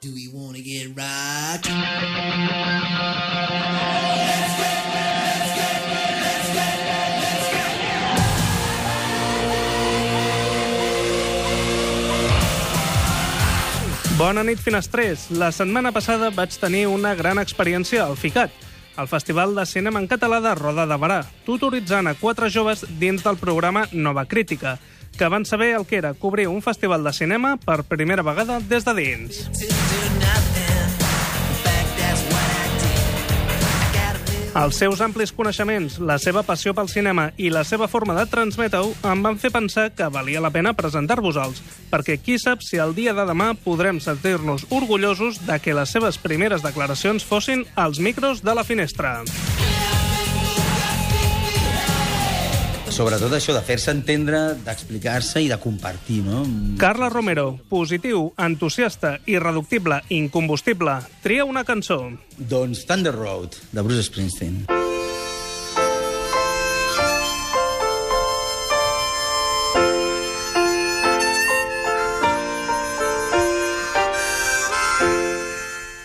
Do we wanna get rocked? Bona nit, finestrers. La setmana passada vaig tenir una gran experiència al FICAT, el Festival de Cinema en Català de Roda de Barà, tutoritzant a quatre joves dins del programa Nova Crítica, que van saber el que era cobrir un festival de cinema per primera vegada des de dins. Els seus amplis coneixements, la seva passió pel cinema i la seva forma de transmetre-ho em van fer pensar que valia la pena presentar-vos-els, perquè qui sap si el dia de demà podrem sentir-nos orgullosos de que les seves primeres declaracions fossin als micros de la finestra. Sobretot això de fer-se entendre, d'explicar-se i de compartir, no? Carla Romero, positiu, entusiasta, irreductible, incombustible, tria una cançó. Doncs Thunder Road, de Bruce Springsteen.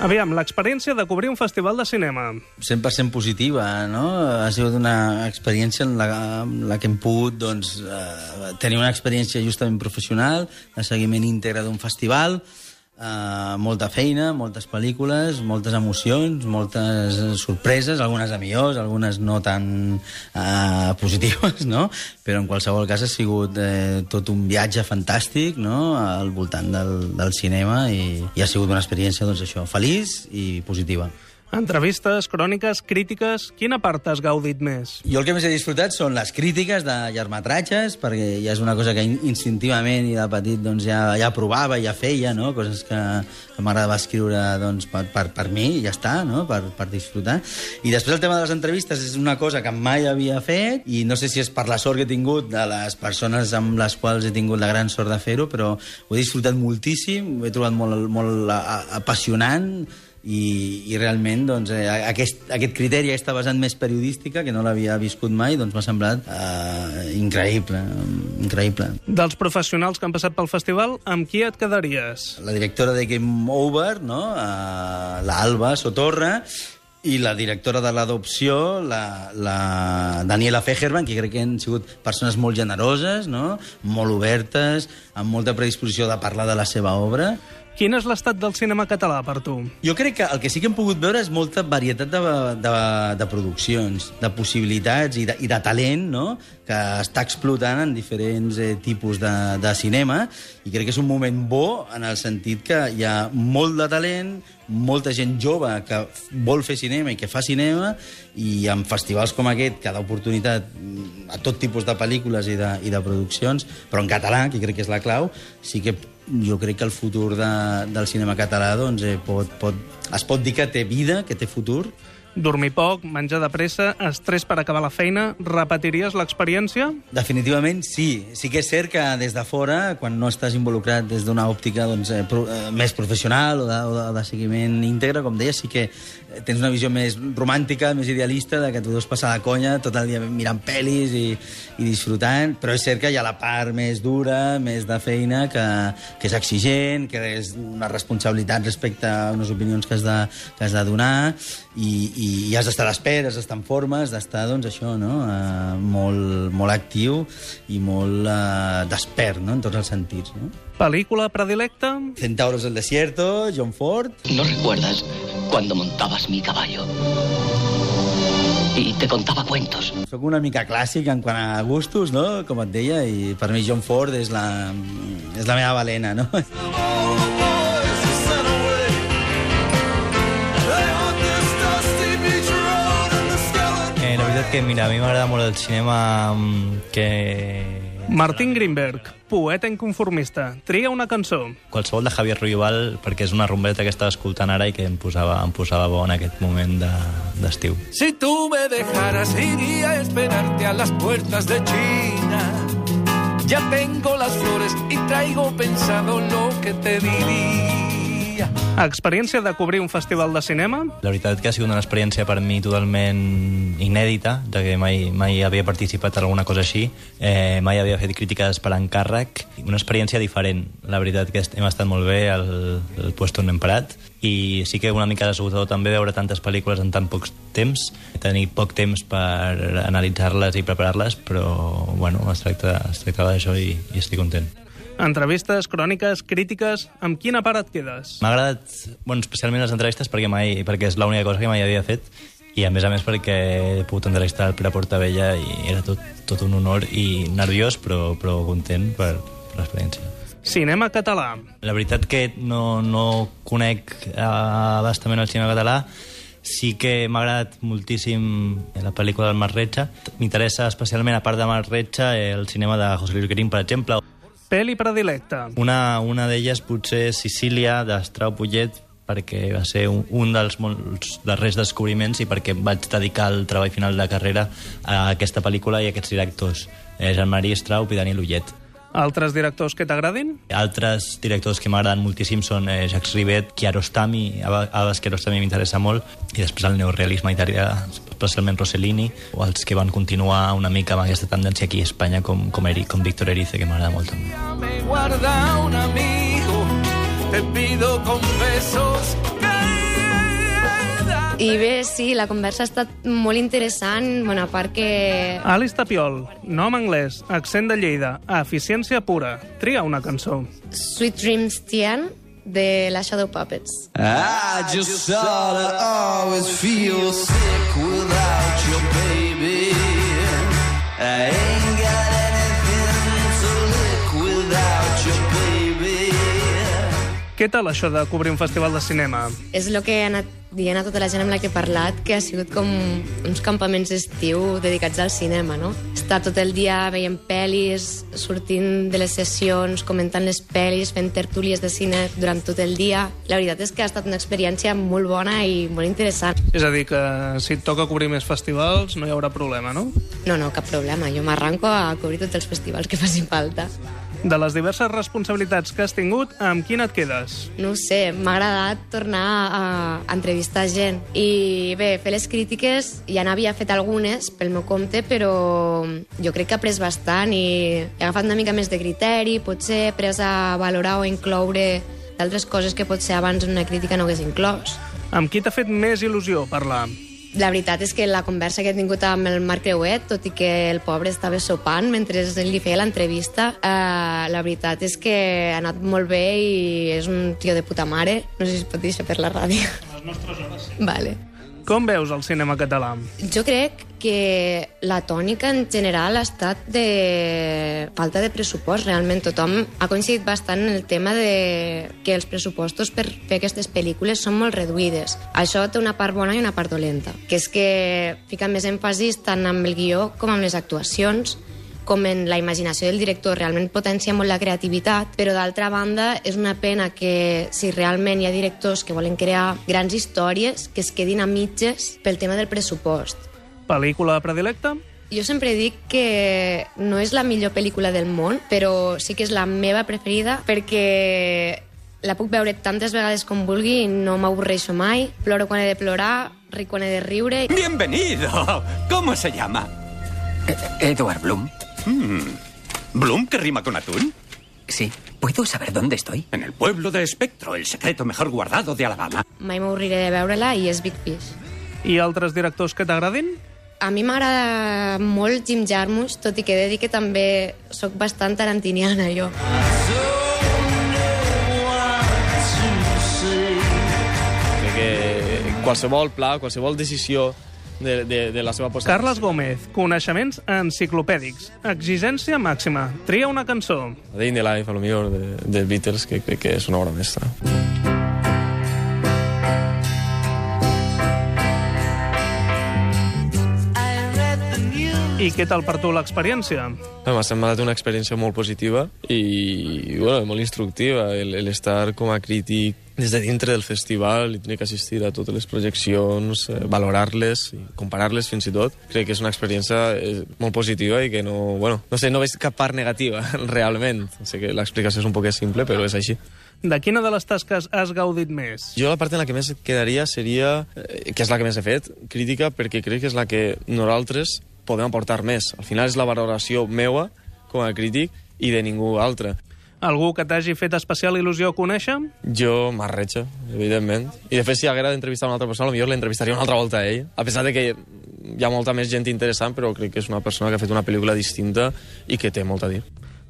Aviam, l'experiència de cobrir un festival de cinema. 100% positiva, no? Ha sigut una experiència en la, en la que hem pogut doncs, eh, tenir una experiència justament professional, de seguiment íntegre d'un festival, eh, molta feina, moltes pel·lícules, moltes emocions, moltes sorpreses, algunes de millors, algunes no tan eh, positives, no? Però en qualsevol cas ha sigut eh, tot un viatge fantàstic, no?, al voltant del, del cinema i, i ha sigut una experiència, doncs això, feliç i positiva. Entrevistes, cròniques, crítiques... Quina part has gaudit més? Jo el que més he disfrutat són les crítiques de llargmetratges, perquè ja és una cosa que in- instintivament i de petit doncs, ja, ja provava, ja feia, no? coses que, que m'agradava escriure doncs, per, per, per mi, i ja està, no? per, per disfrutar. I després el tema de les entrevistes és una cosa que mai havia fet, i no sé si és per la sort que he tingut de les persones amb les quals he tingut la gran sort de fer-ho, però ho he disfrutat moltíssim, ho he trobat molt, molt apassionant, i, i realment doncs, eh, aquest, aquest criteri, aquesta vessant més periodística, que no l'havia viscut mai, doncs m'ha semblat eh, increïble, increïble. Dels professionals que han passat pel festival, amb qui et quedaries? La directora de Game Over, no? eh, la Alba Sotorra, i la directora de l'adopció, la, la Daniela Fejerban, que crec que han sigut persones molt generoses, no? molt obertes, amb molta predisposició de parlar de la seva obra. Quin és l'estat del cinema català per tu? Jo crec que el que sí que hem pogut veure és molta varietat de, de, de produccions, de possibilitats i de, i de talent, no?, que està explotant en diferents eh, tipus de, de cinema, i crec que és un moment bo en el sentit que hi ha molt de talent, molta gent jove que vol fer cinema i que fa cinema, i amb festivals com aquest, que oportunitat mm, a tot tipus de pel·lícules i de, i de produccions, però en català, que crec que és la clau, sí que jo crec que el futur de, del cinema català doncs, eh, pot, pot, es pot dir que té vida, que té futur. Dormir poc, menjar de pressa, estrès per acabar la feina... Repetiries l'experiència? Definitivament sí. Sí que és cert que des de fora, quan no estàs involucrat des d'una òptica doncs, eh, pro, eh, més professional o de, o de, seguiment íntegre, com deia, sí que eh, tens una visió més romàntica, més idealista, de que tu deus passar la conya tot el dia mirant pel·lis i, i disfrutant, però és cert que hi ha la part més dura, més de feina, que, que és exigent, que és una responsabilitat respecte a unes opinions que has de, que has de donar, i, i has d'estar d'espera, has d'estar en forma, has d'estar, doncs, això, no?, uh, molt, molt actiu i molt uh, despert, no?, en tots els sentits, no? Pel·lícula predilecta? Centauros del desierto, John Ford... ¿No recuerdas cuando montabas mi caballo? Y te contaba cuentos. Soc una mica clàssic en quant a gustos, no?, com et deia, i per mi John Ford és la, és la meva balena, no? Veritat que, mira, a mi m'agrada molt el cinema mm, que... Martín Greenberg, poeta inconformista. Tria una cançó. Qualsevol de Javier Ruibal, perquè és una rumbeta que estava escoltant ara i que em posava, em posava bo en aquest moment de- d'estiu. De, Si tú me dejaras, iría a esperarte a las puertas de China. Ya tengo las flores y traigo pensado lo que te diría. Experiència de cobrir un festival de cinema? La veritat que ha sigut una experiència per mi totalment inèdita, ja que mai, mai havia participat en alguna cosa així, eh, mai havia fet crítiques per encàrrec, una experiència diferent. La veritat que hem estat molt bé al, al puesto on hem parat, i sí que una mica desagotador també veure tantes pel·lícules en tan poc temps, tenir poc temps per analitzar-les i preparar-les, però bueno, es tracta, es tracta d'això i, i estic content. Entrevistes, cròniques, crítiques... Amb quina part et quedes? M'ha agradat, bueno, especialment les entrevistes perquè, mai, perquè és l'única cosa que mai havia fet i a més a més perquè he pogut entrevistar el Pere Portabella i era tot, tot un honor i nerviós però, però content per, per l'experiència. Cinema català. La veritat que no, no conec uh, bastament el cinema català, sí que m'ha agradat moltíssim la pel·lícula del Marretxa. M'interessa especialment, a part de Marretxa, el cinema de José Luis Guerín, per exemple. Peli predilecta. Una, una d'elles potser Sicília, d'Estrau Pullet, perquè va ser un, un dels molts darrers descobriments i perquè vaig dedicar el treball final de carrera a aquesta pel·lícula i a aquests directors, eh, Jean-Marie Straub i Daniel Ullet. Altres directors que t'agradin? Altres directors que m'agraden moltíssim són eh, Jacques Ribet, Kiarostami, Abbas Kiarostami m'interessa molt, i després el neorealisme italià, especialment Rossellini, o els que van continuar una mica amb aquesta tendència aquí a Espanya, com, com, Eric, com Víctor Erice, que m'agrada molt també. Ya me guarda un amigo, te pido con besos. I bé, sí, la conversa ha estat molt interessant, bueno, a part que... Alice Tapiol, nom anglès, accent de Lleida, eficiència pura. Tria una cançó. Sweet Dreams Tian, de la Shadow Puppets. I just sort of always feel sick without Què tal això de cobrir un festival de cinema? És el que he anat dient a tota la gent amb la que he parlat, que ha sigut com uns campaments d'estiu dedicats al cinema, no? Estar tot el dia veient pel·lis, sortint de les sessions, comentant les pel·lis, fent tertúlies de cine durant tot el dia. La veritat és que ha estat una experiència molt bona i molt interessant. És a dir, que si et toca cobrir més festivals no hi haurà problema, no? No, no, cap problema. Jo m'arranco a cobrir tots els festivals que faci falta. De les diverses responsabilitats que has tingut, amb quina et quedes? No sé, m'ha agradat tornar a entrevistar gent. I bé, fer les crítiques, ja n'havia fet algunes pel meu compte, però jo crec que he après bastant i he agafat una mica més de criteri, potser he après a valorar o incloure d'altres coses que potser abans una crítica no hagués inclòs. Amb qui t'ha fet més il·lusió parlar? La veritat és que la conversa que he tingut amb el Marc Creuet, tot i que el pobre estava sopant mentre li feia l'entrevista, eh, la veritat és que ha anat molt bé i és un tio de puta mare. No sé si es pot dir per la ràdio. A les nostres hores, sí. Vale. Com veus el cinema català? Jo crec que la tònica en general ha estat de falta de pressupost. Realment tothom ha coincidit bastant en el tema de que els pressupostos per fer aquestes pel·lícules són molt reduïdes. Això té una part bona i una part dolenta, que és que fica més èmfasis tant amb el guió com amb les actuacions, com en la imaginació del director realment potencia molt la creativitat, però d'altra banda és una pena que si realment hi ha directors que volen crear grans històries que es quedin a mitges pel tema del pressupost. Pel·lícula predilecta? Jo sempre dic que no és la millor pel·lícula del món, però sí que és la meva preferida perquè la puc veure tantes vegades com vulgui i no m'avorreixo mai. Ploro quan he de plorar, ric quan he de riure. Bienvenido. ¿Cómo se llama? Edward Bloom. ¿Bloom que rima con atún? Sí. ¿Puedo saber dónde estoy? En el pueblo de Espectro, el secreto mejor guardado de Alabama. Mai m'avorriré de veure-la i és Big Fish. I altres directors que t'agradin? A mi m'agrada molt Jim Jarmusch, tot i que he de dir que també sóc bastant tarantiniana, jo. Crec que qualsevol pla, qualsevol decisió de, de, de la seva posada... Carles Gómez, coneixements enciclopèdics, exigència màxima, tria una cançó. Day in the Life, a lo millor, de, de Beatles, que crec que és una obra mestra. I què tal per tu l'experiència? M'ha semblat una experiència molt positiva i bueno, molt instructiva. El, el estar com a crític des de dintre del festival i tenir que assistir a totes les projeccions, eh, valorar-les i comparar-les fins i tot. Crec que és una experiència eh, molt positiva i que no, bueno, no sé, no veig cap part negativa realment. Sé que l'explicació és un poc simple, però és així. De quina de les tasques has gaudit més? Jo la part en la que més quedaria seria, eh, que és la que més he fet, crítica, perquè crec que és la que nosaltres podem aportar més. Al final és la valoració meua com a crític i de ningú altre. Algú que t'hagi fet especial il·lusió conèixer? Jo m'arretxa, evidentment. I de fet, si haguera d'entrevistar una altra persona, potser l'entrevistaria una altra volta a ell. A pesar de que hi ha molta més gent interessant, però crec que és una persona que ha fet una pel·lícula distinta i que té molt a dir.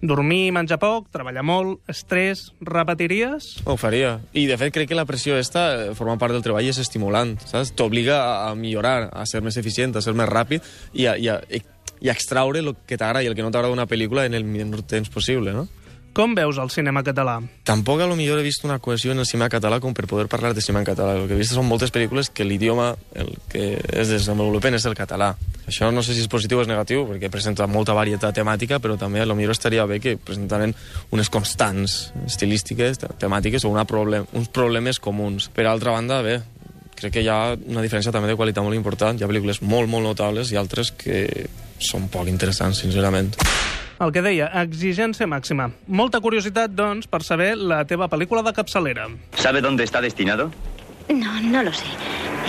Dormir, menjar poc, treballar molt, estrès... Repetiries? Ho faria. I, de fet, crec que la pressió esta eh, forma part del treball és estimulant, saps? T'obliga a millorar, a ser més eficient, a ser més ràpid i a, i a, i a extraure el que t'agrada i el que no t'agrada d'una pel·lícula en el menor temps possible, no? Com veus el cinema català? Tampoc a lo millor he vist una cohesió en el cinema català com per poder parlar de cinema en català. El que he vist són moltes pel·lícules que l'idioma el que es desenvolupen és el català. Això no sé si és positiu o és negatiu, perquè presenta molta varietat temàtica, però també a lo millor estaria bé que presentaren unes constants estilístiques, temàtiques o una problem uns problemes comuns. Per altra banda, bé, crec que hi ha una diferència també de qualitat molt important. Hi ha pel·lícules molt, molt notables i altres que són poc interessants, sincerament. El que deia, exigència màxima. Molta curiositat, doncs, per saber la teva pel·lícula de capçalera. ¿Sabe dónde está destinado? No, no lo sé.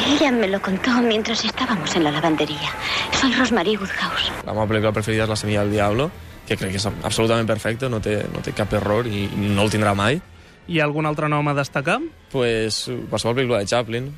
Ella me lo contó mientras estábamos en la lavandería. Soy Rosemary Woodhouse. La meva pel·lícula preferida és La semilla del diablo, que crec que és absolutament perfecte, no té, no té cap error i no el tindrà mai. Hi ha algun altre nom a destacar? Pues, qualsevol pel·lícula de Chaplin,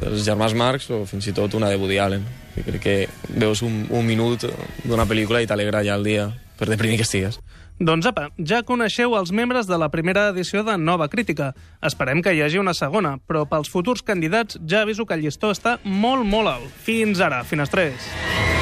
dels germans Marx o fins i tot una de Woody Allen. Que crec que veus un, un minut d'una pel·lícula i t'alegra ja el dia per deprimir que estigues. Doncs apa, ja coneixeu els membres de la primera edició de Nova Crítica. Esperem que hi hagi una segona, però pels futurs candidats ja aviso que el llistó està molt, molt alt. Fins ara, finestrers.